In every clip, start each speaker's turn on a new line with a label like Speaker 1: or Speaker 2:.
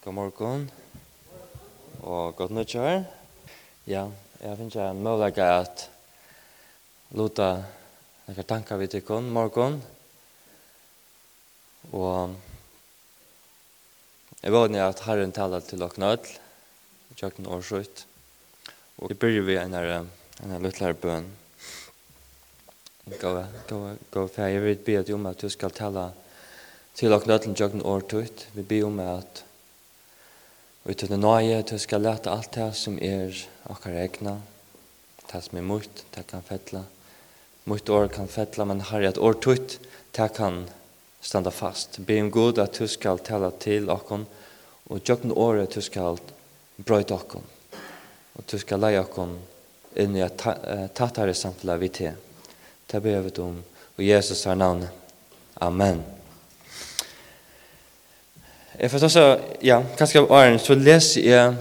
Speaker 1: God morgon og godt nytt nødgjør. Ja, jeg finner ikke en mulighet at luta noen tanker vi til kun morgon. Og jeg vet nødgjør at Herren taler til dere nødt, Jeg har kjøkken årsøyt. Og vi begynner vi en her, en her luttlære bøn. Gå, gå, gå, for jeg vil be at du om at du skal tale til dere nødt til kjøkken årsøyt. Vi ber om at Og til nøye, du skal lete alt det som er akkurat egna, det som er mot, det kan fettla. Mot år kan fettla, men har et år tutt, det kan standa fast. Be om god at du skal tala til okkon, og jøkken året du skal brøyte okkon. Og du skal leie akkon inn i et tattare samfunnet vi til. Det ber vi om, og Jesus har navnet. Amen. Jeg får så, ja, kanskje av åren, så leser jeg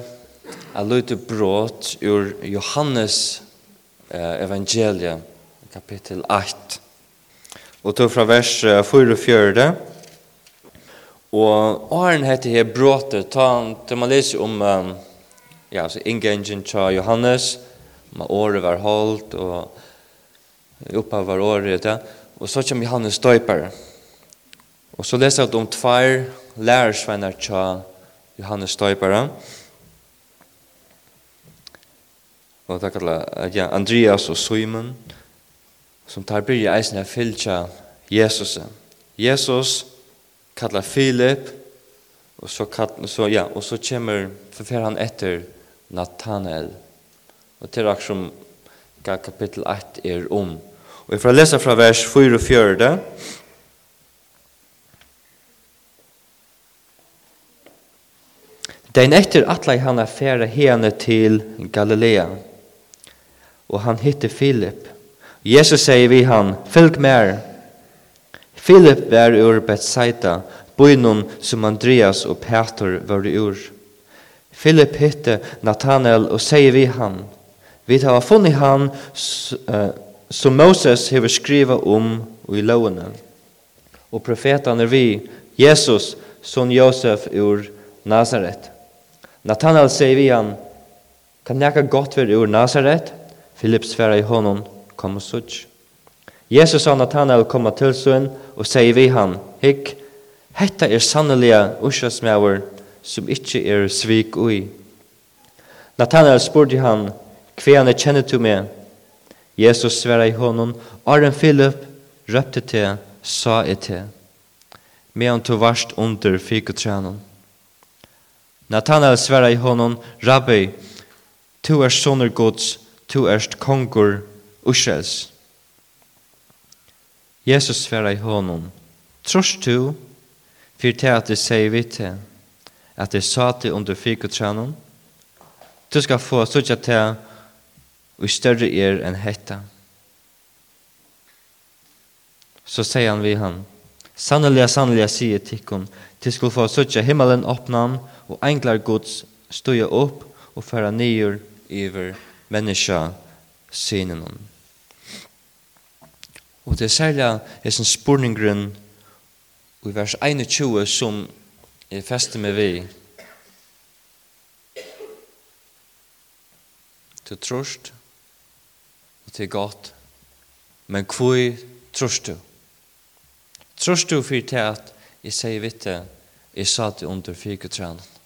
Speaker 1: a løyte brot ur Johannes eh, evangelia, kapittel 8, og tog fra vers 44, og åren heter her brotet, ta, ta man leser om, um, ja, så ingengen til Johannes, om året var holdt, og oppa var året, ja, og så kommer Johannes døypare, og så leser jeg om tvær, lærersvenner tja Johannes Støybara. Og det kallar ja, Andreas og Simon som tar byrja eisen av fylltja Jesus. Jesus kallar Filip og så, kall, så, ja, og så kommer forfer han etter Nathanael. Og til akkur som kapittel 8 er om. Og jeg får lese fra vers 4 og 4 Dein etter atlai han affæra hene til Galilea, og han hitte Filip. Jesus sier vi han, fylg mer. Filip var ur Bethsaida, bøynun som Andreas og Peter var ur. Filip hitte Nathanael og sier vi han, vi har funnet han som Moses hever skriva om og i lovene. Og profetan er vi, Jesus, son Josef ur Nazaret. Nathanael sier vi han, kan nekka godt være ur Nazaret? Philip sverre i honom, kom og sutt. Jesus sa Nathanael komma til suen og sier vi han, hikk, hetta er sannelige ursasmauer som ikkje er svik ui. Nathanael spurte han, hva han er kjennet du med? Jesus sverre i honom, Arjen Philip røpte til, sa jeg til. Medan du varst under fikotrænen. og Nathanael svarade honom, Rabbi, tu er sonur Guds, tu erst kongur ushels. Jesus svarade honom, Trost tu, för te at det säger vi te, att det sa til under fikotränan, du skal få sutja te och større er enn hetta. Så sier han vi han, sannelig, sannelig, sier tikkun, til skulle få sutja himmelen oppnan, og englar Guds støya opp og færa nyer iver menneska synen. Og det er særlig er hesen spurningren i vers 21 som er fester med vi. Du trost og til godt, men hvor trost du? Trost du for til at jeg sier vitte, jeg sa det under fyrkutrænen.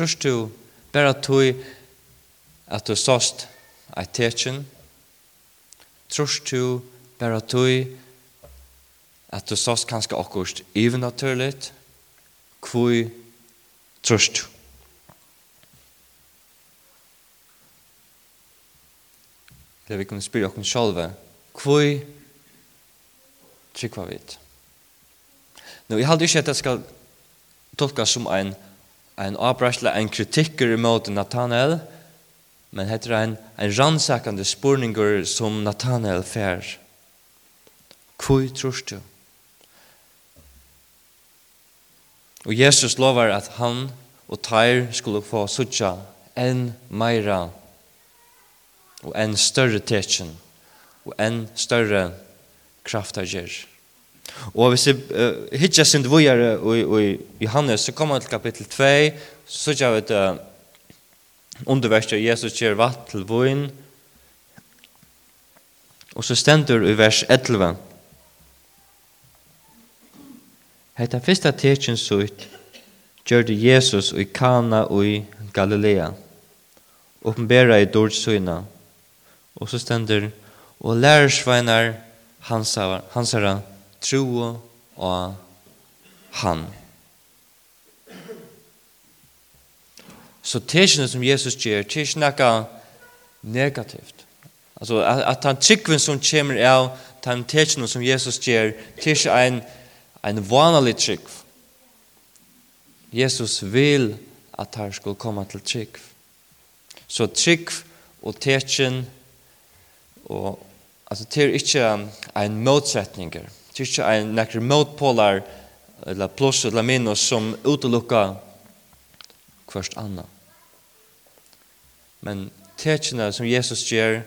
Speaker 1: Trust du bare tog at du sost eit tekin? Trust du bare tog at du sost kanskje akkurst even naturligt? Kvoi trust du? Det vi kunne spyrja okkur sjálfa. Kvoi trykva vit? Nå, jeg halde ikke at jeg skal tolka som ein en avbrasla, en kritikker imot Nathanael, men heter en, en rannsakande spurningur som Nathanael fer. Hvor tror du? Og Jesus lovar at han og Tyr skulle få suttja enn meira og enn større tetjen og enn større kraftager. Og hvis jeg uh, hittar sin dvojare i Johannes, så kommer han til kapittel 2, så gjør vi det underverset av Jesus gjør vatt til voin, og så stender i vers 11. Hetta fyrsta tekin sutt gjør Jesus i Kana og i Galilea, oppenbæra i dårdsøyna. og så stender, og lærersveinar hansara, hansara tro og han. Så tersene som Jesus gjør, tersene er ikke negativt. Altså, at, at han tryggven som kommer av den tersene som Jesus gjør, tersene er en, en vanlig trygg. Jesus vil at han skulle komme til trygg. Så trygg og tersen, og, altså, det er ikke en motsetninger. Det er ikke en nekker motpolar, eller pluss eller minus, som utelukka hverst anna. Men tekene som Jesus gjør,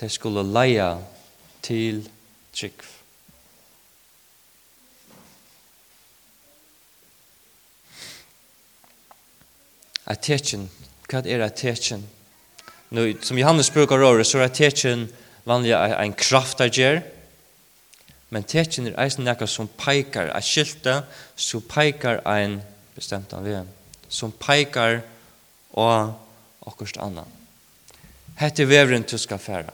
Speaker 1: det skulle leia til trygg. Et tekin, hva er et tekin? Nå, som Johannes brukar året, så er et tekin vanlig en kraft av gjør, men tekjen er eisen nekka som peikar a skilta, som peikar ein bestemt av vi, som peikar og okkurst anna. Hette er vevren du skal færa.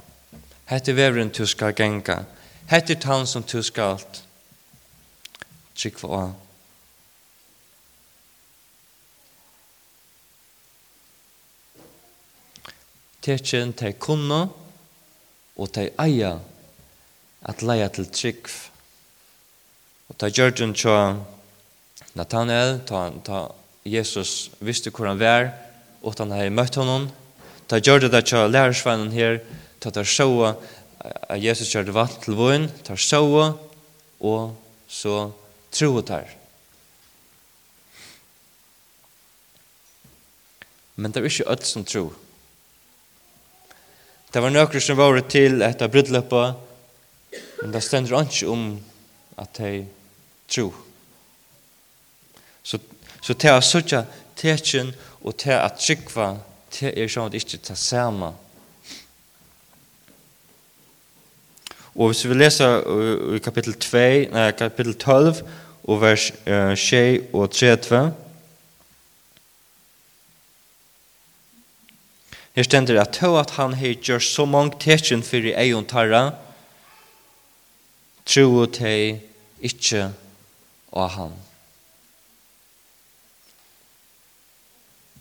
Speaker 1: Hette er vevren du skal genga. Hette er tann som du skal alt. Trykva og Tekjen te kunno og te eia at leia til trygg. Og ta gjørgen tja Nathanael, ta, ta Jesus visste hvor han var, og han hei møtt honom. Ta gjørgen det tja lærersvennen her, ta ta sjåa at Jesus gjør det til vun, ta sjåa, og så troet her. Men det er ikke alt som tror. Det var nøkker som var til etter brudløpet, Men det stender ikke om at de tro. Så, så til å søtja tekjen og til å trykva til er sånn at ikke ta samme. Og hvis vi leser i kapittel 2, nei, kapittel 12 og vers 6 og 3, Her stender at to at han har gjort så mange tekjen fyrir egen tarra, trúu tei ikke av han.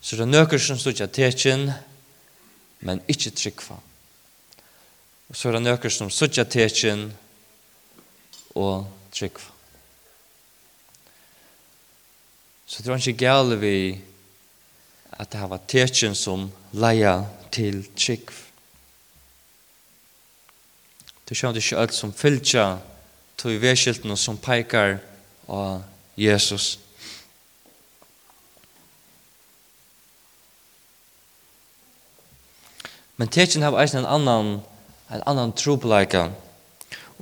Speaker 1: Så det er nøkker som stod ikke tekjen, men ikke tryggva. Og så er det nøkker som stod ikke tekjen, og tryggva. Så det er ikke gale vi at det var tekjen som leia til tryggva Det sjønt ikke alt som fylltja til vedskiltene som peikar av Jesus. Men tekjen har eisen en annan en annan trobleika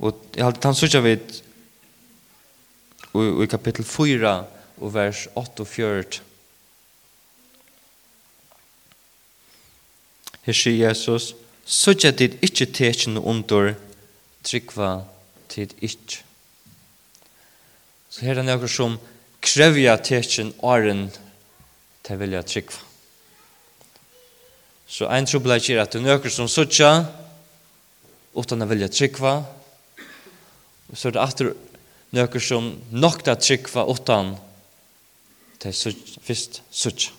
Speaker 1: og jeg har tatt sutja vid i kapittel 4 og vers 8 og 4 Her sier Jesus Sutja dit ikkje tekjen under tryggva tid ikk. Så her er det nøkker som krevja tekjen åren til vilja tryggva. Så ein trobleik er at det er nøkker som sutja utan å vilja tryggva, Og så er det atter nøkker som nokta tryggva utan til fyrst sutja.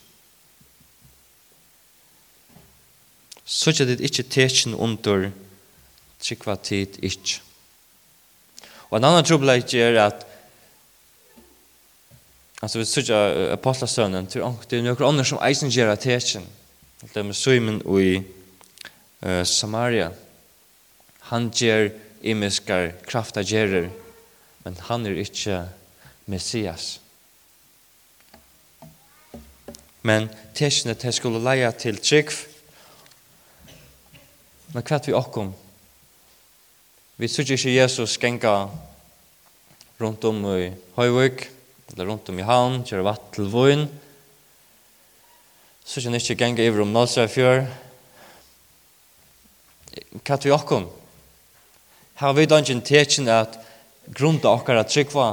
Speaker 1: Sutja dit ikkje tekjen under trykva trykva tid ikkje. Og en annan trobleik er at Altså vi sørger apostlastøvnen til det er noen andre som eisen gjør av tetsjen. Det er med Simon i uh, Samaria. Han gjør imiskar krafta gjerer, men han er ikke Messias. Men tetsjene til skulle leia til trygg. Men kvart vi okkom, Vi sykje ikke Jesus genga rundt om i Høyvøk, eller rundt om i Havn, kjøre vatt til Vøyen. Sykje han ikke genga iver om Nålsra fjør. Hva er vi okkom? Her har vi da dangen tekjen at grunda okkar at trykva.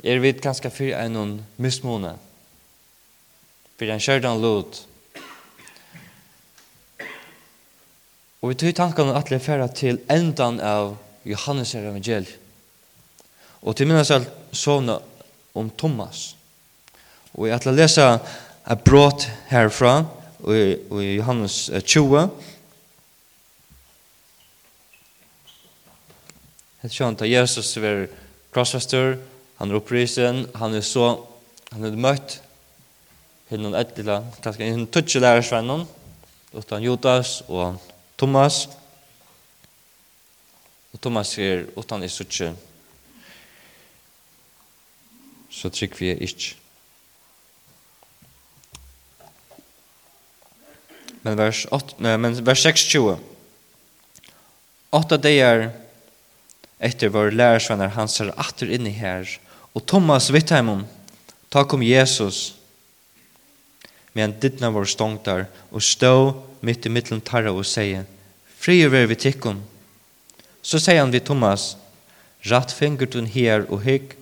Speaker 1: Er vi ganske fyrir enn mismone? Fyrir en kjørdan lot. Fyrir Og vi tog tankene at det færa til endan av Johannes evangeliet. Og til minnes alt sovna om Thomas. Og jeg ætla lesa et brot herfra i Johannes 20. Det skjønt at Jesus er krossfester, han er opprisen, han er så, han er møtt, hinnon ettila, kanskje hinn tutsi lærersvennen, utan Judas, og Thomas. Og Thomas sier, utan jeg suttje, så trygg vi er ikke. Men vers, 8, nei, men vers 26. Åtta dager etter vår lærersvenner hans er atter inne her, og Thomas vitt heimom, ta kom Jesus, men dittna vår stångtar, og stå mitt i mittlen tarra og sier, Frie ver vi tikkum. Så sier han vi Thomas, Ratt finger tun her og hygg,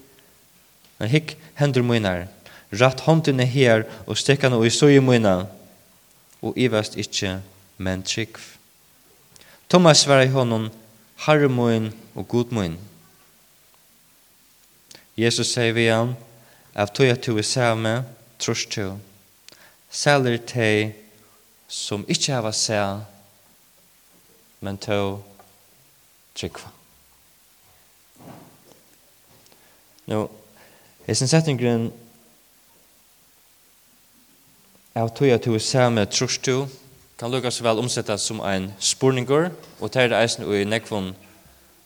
Speaker 1: men hygg hendur munar. Ratt hånden er her og stekkan og i søye munar. Og ivast ikkje, men trikv. Thomas svarar i honom, Harre mun og god mun!» Jesus sier vi han, av tog at du er samme, trus to. Sæler teg som ikkje hava seg, men to trykva. Nå, hesin settingren av tog at du er samme trustu kan lukka så vel omsettas som ein spurningur, og det er det eisen i nekvun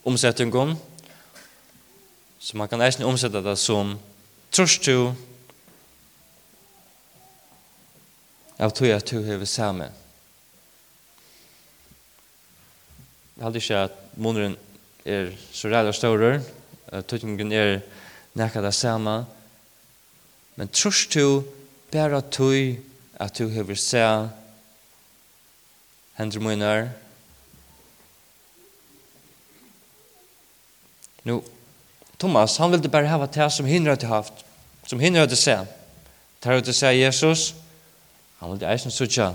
Speaker 1: omsettingum, så man kan eisen omsetta det som trustu av tog at du hever samme. Jeg halde ikke at måneren er så ræd og større, at tøytningen er nekka det samme, men trus du bare tog at du hever samme hendur munar. Nu, Thomas, han vilde bare hava det som hindra til haft, som hindra til seg. Tar ut til seg Jesus, Han ville eisen sutja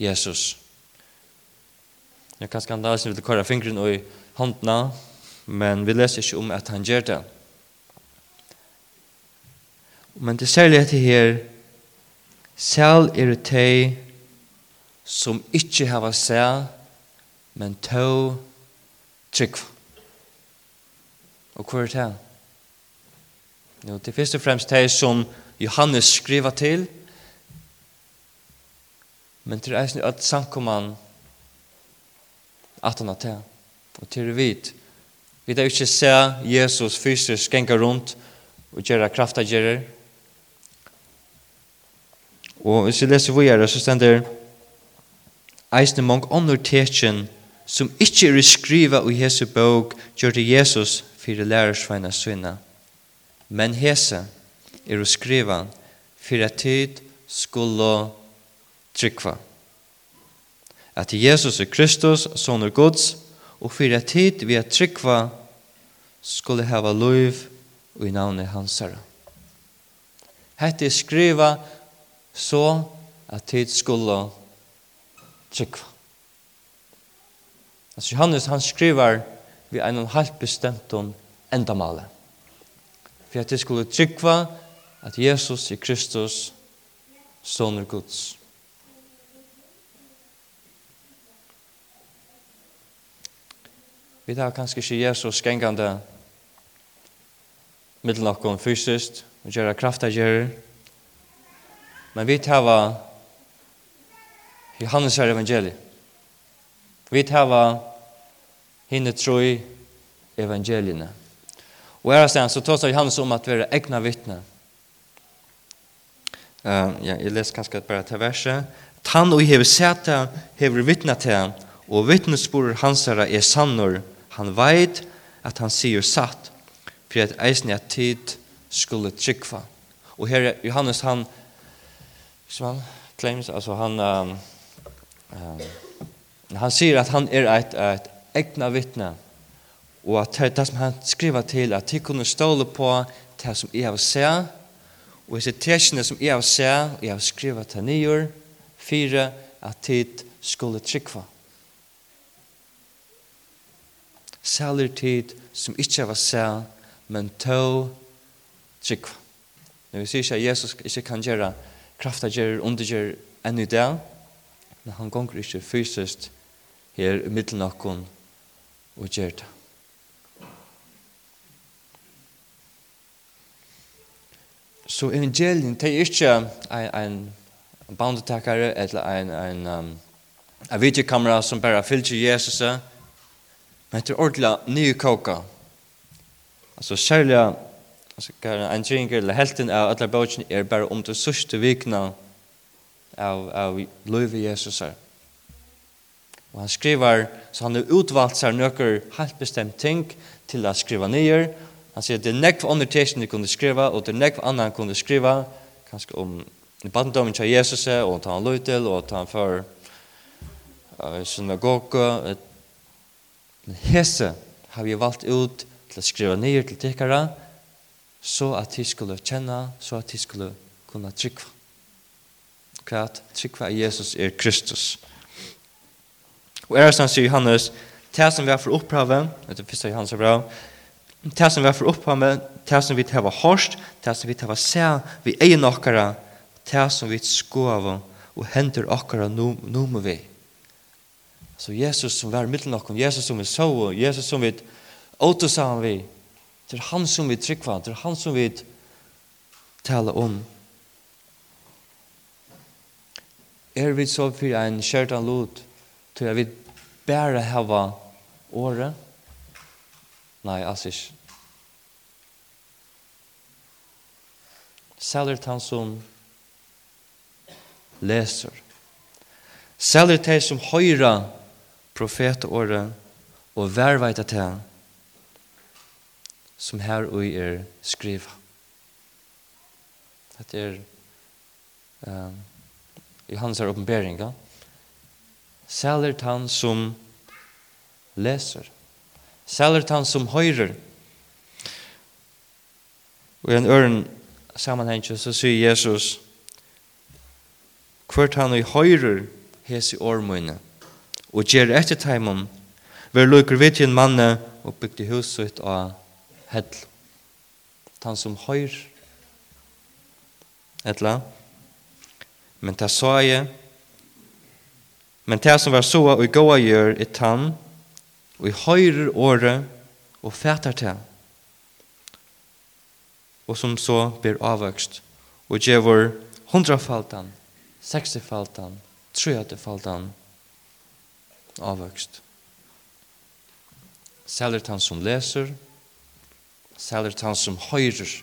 Speaker 1: Jesus. Jeg kan skandale sin vil kåre fingren og i håndna, men vi leser ikke om at han gjør det. Men det særlig etter her, sel er det de som ikke har seg, men to trygg. Og hva er det? Jo, det er først og fremst de som Johannes skriver til, og Men til eisen at sankumann at han at Og til det vidt. vi da ikke se Jesus fysisk genga rundt og gjøre kraftagjerer. Og hvis vi leser vågjere, så stender eisen mong andre tekjen som ikkje er skriva i Jesu bøk gjør til Jesus fyrir lærersveina syna. Men hese er å skriva fyrir at tid skulle trykva. At Jesus er Kristus, sonur Guds, og fyrir at tid vi at trykva skulle hava loiv og i navnet hans herra. Hette er skriva så at tid skulle trykva. Altså Johannes han skriver vi en halvt bestemt om endamale. For at det skulle tryggva at Jesus er Kristus, sonur Guds. Vi tar kanskje ikke Jesus gengande middelen okkon fysisk, og gjøre kraftagjører, men vi tar Johannes her evangeliet. Vi tar hinne troi evangeliene. Og her stedet så tar Johannes om at vi er egna vittne. Uh, ja, jeg leser kanskje bare til verset. Tann og hever seta hever vittne til, og vittnesbord hans her er sannor, Han veit at han sier satt, for at eisen er tid skulle trykva. Og her er Johannes, han, som han claims, altså han, um, um, han sier at han er et, et egna vittne, og at det, det som han skriver til, at de kunne ståle på det som jeg har sett, og disse tresjene som jeg har sett, og jeg har skrivet til nye, fire, at tid skulle trykva. Sælir tid som ikke var sæl, men tå trikva. Når vi sier ikke at Jesus ikke kan gjøre krafta gjør, undergjør enn i dag, men han gonger ikke fysisk her i middelen okkon og gjør det. Så evangelien, det er ikke en, en bandetakare eller en, en, en, en videokamera som bare fyller Jesus, men Men er ordentlig nye koka. Altså særlig altså, en drinker eller helten av alle bøtjen er bare om det sørste vikene av, av livet Jesus her. Og han skriver, så han har utvalgt seg noen helt bestemt ting til å skrive nye. Han sier det er nekv andre teksten de kunne skrive, og det er nekv andre han kunne skrive, kanskje om bandommen til Jesus, og ta han løy til, og ta han for uh, synagoge, Men hese har vi valgt ut til å skriva nye til tikkara, så at de skulle kjenne, så at de skulle kunne trykva. Hva at trykva Jesus er Kristus. Og er sånn sier Johannes, det som vi har for opphavet, det første Johannes er bra, det som vi har for opphavet, det som vi har hørst, det som vi har se, vi eier nokkara, det som vi skover, og henter okkara nummer vi. Så Jesus som var mittlen nok, Jesus som vi så, Jesus som vi åter sammen vi, det er han som vi tryggva, det er han som vi tala om. Er vi så for en kjærtan lot, til jeg vil bare hava året? Nei, altså ikke. Særlig han som leser. Særlig han som høyrer profetåret og verveita til som her og er skriva. Det er um, i hans her Ja? Sælert han som leser. Sælert han som høyrer. Og i en øren sammenheng så sier Jesus, hvert han i høyrer hese årmøyne. Høyrer og gjør etter teimen, ver lukker vidt en manne og bygde huset av hell. Han som høyr, etla, men ta sa jeg, men ta som var så og i gåa gjør i tann, og i høyrer året og fætar til, og som så blir avvøkst, og gjør hundrafaltan, seksifaltan, trøyatefaltan, avvøkst. Særligt han som leser, særligt han som høyrer.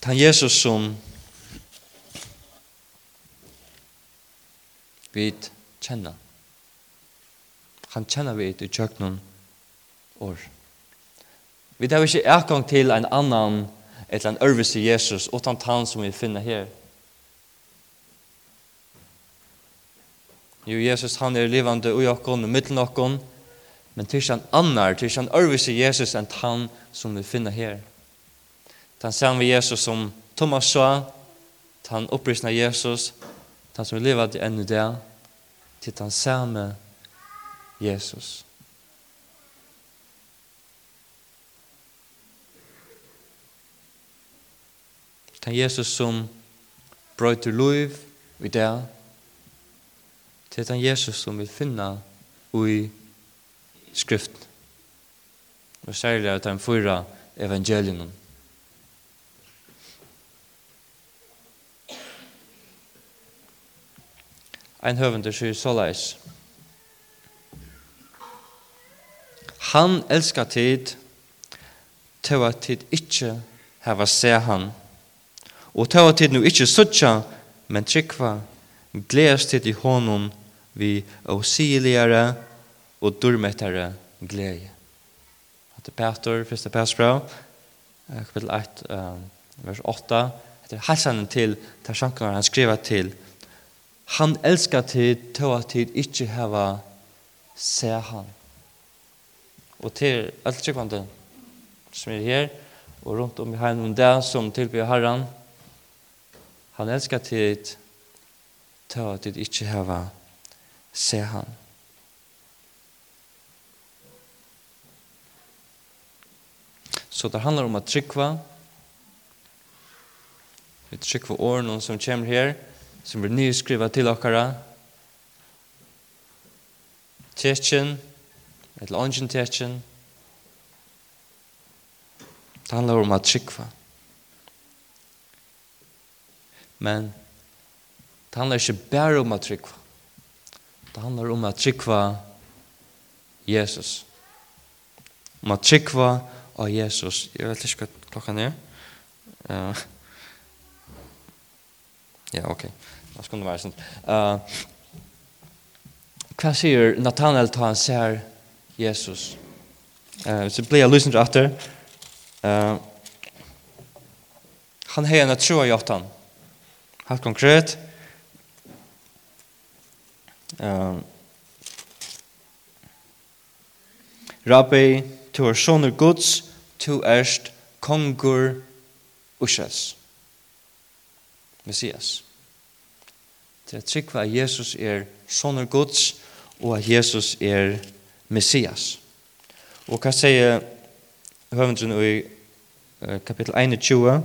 Speaker 1: Tan Jesus som vi kjenner. Han kjenner vi i kjøkkenen år. Vi tar ikke erkong til en annan et eller annet ørvis i Jesus, utan han som vi finner her. Jo, Jesus, han er livande ui okkon, middelen okkon, men til han annar, til han ørvis i Jesus enn han som vi finner her. Den vi Jesus som Thomas sa, den opprisna Jesus, den som vi lever enn i det, til den samme Jesus. Jesus. Det er Jesus som brøyter liv i det. Det er Jesus som vil finne i skriften. Og særlig at han fyrer evangelien. Ein høvende sier så leis. Han elskar tid til at tid ikkje heva se han og ta at tid nu ikkje suttja, men trykva, gledes tid i hånden vi avsiligare og durmettare glede. At det Peter, første Petersbra, kapitel 1, vers 8, etter halsanen til Tarsankar, han skriver til, han elskar tid, ta at tid ikkje heva se han. Og til alt tryggvande som er her, og rundt om i heimen der som tilbyr herran, Han elskar tid ta at tid ikkje hava se han. Så det handlar om at tryggva vi tryggva åren som kommer her som blir nyskriva til okkara Tetjen eller ongen tetjen det handlar om at tryggva. Men det handlar ikke bare om at tryggva. Det handlar om at tryggva Jesus. Om at tryggva av Jesus. Jeg vet ikke hva klokka er. Uh, ja, ok. Det være sånn. Uh, hva sier Nathanael til han ser Jesus? Uh, så blir jeg lysen til atter. Uh, han heier en tro av jottan. Uh, helt konkret. Um, Rabbi, tu er sonur gods, tu erst kongur Ushas. Messias. Det er trikva at Jesus er sonur gods, og at Jesus er Messias. Og hva sier høvendren i kapittel 21?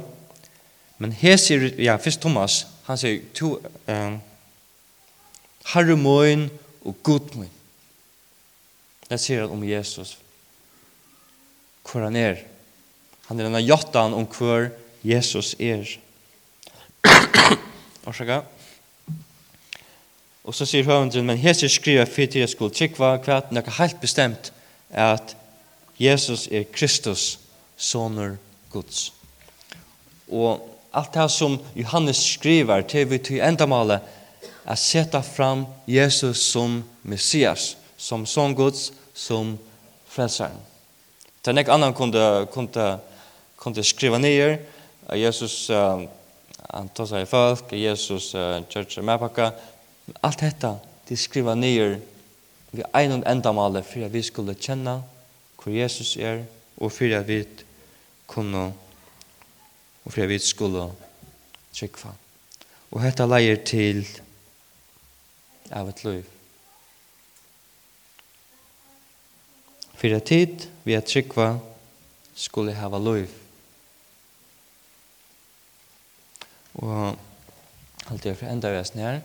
Speaker 1: Men hesi, ja, fyrst Thomas, Han sier, to, um, Herre moin og god moin. Det sier han om Jesus. Hvor han er. Han er denne jottan om hvor Jesus er. Orsaka. Og så sier høvendren, men Jesus skriver for til jeg skulle trykva hva at noe helt bestemt er at Jesus er Kristus, soner Guds. Og Alt det som Johannes skriver til vi til endamålet er sette fram Jesus som Messias, som son Guds, som frelseren. Det er ikke annan kunde, kunde, kunde skriva ned Jesus uh, han tar seg i folk, Jesus uh, church og medpakka. Alt dette de skriva ned vi ein og endamålet for at vi skulle kjenne hvor Jesus er og for at vi kunne og for vi skulle trykva. Og hetta leier til av et liv. Fyrir tid vi er trykva skulle hava liv. Og alt er for enda vi er snær.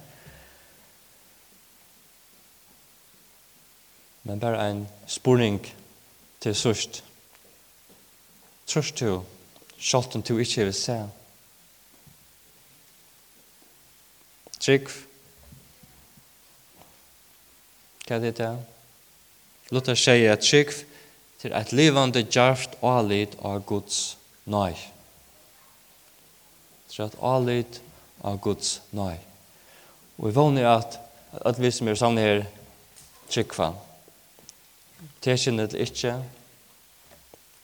Speaker 1: Men bare en spurning til sørst. Trørst til Sjalt om du ikke vil se. Trygg. Hva er det det? Luther sier at trygg til et livande djarft alit av Guds nøy. Til et alit av Guds nøy. Og vi vågner at, at vi som er sammen her, tryggvann. Tekjennet ikke,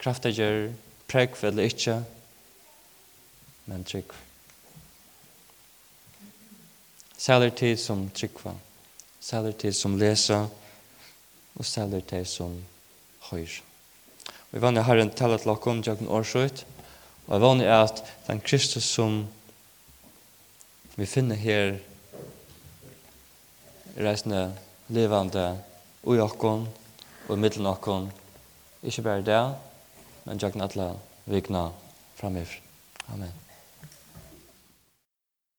Speaker 1: kraftegjer, prekv eller ikke, men trygg. Sæler tid som tryggva, sæler tid som lesa, og sæler tid som høyr. Og jeg vann jeg har en tala til okkom, Årsøyt, og jeg vann jeg at den Kristus som vi finner her reisende levande ui okkom og i middelen okkon, ikkje berre det, men jag kan vikna framöver. Amen.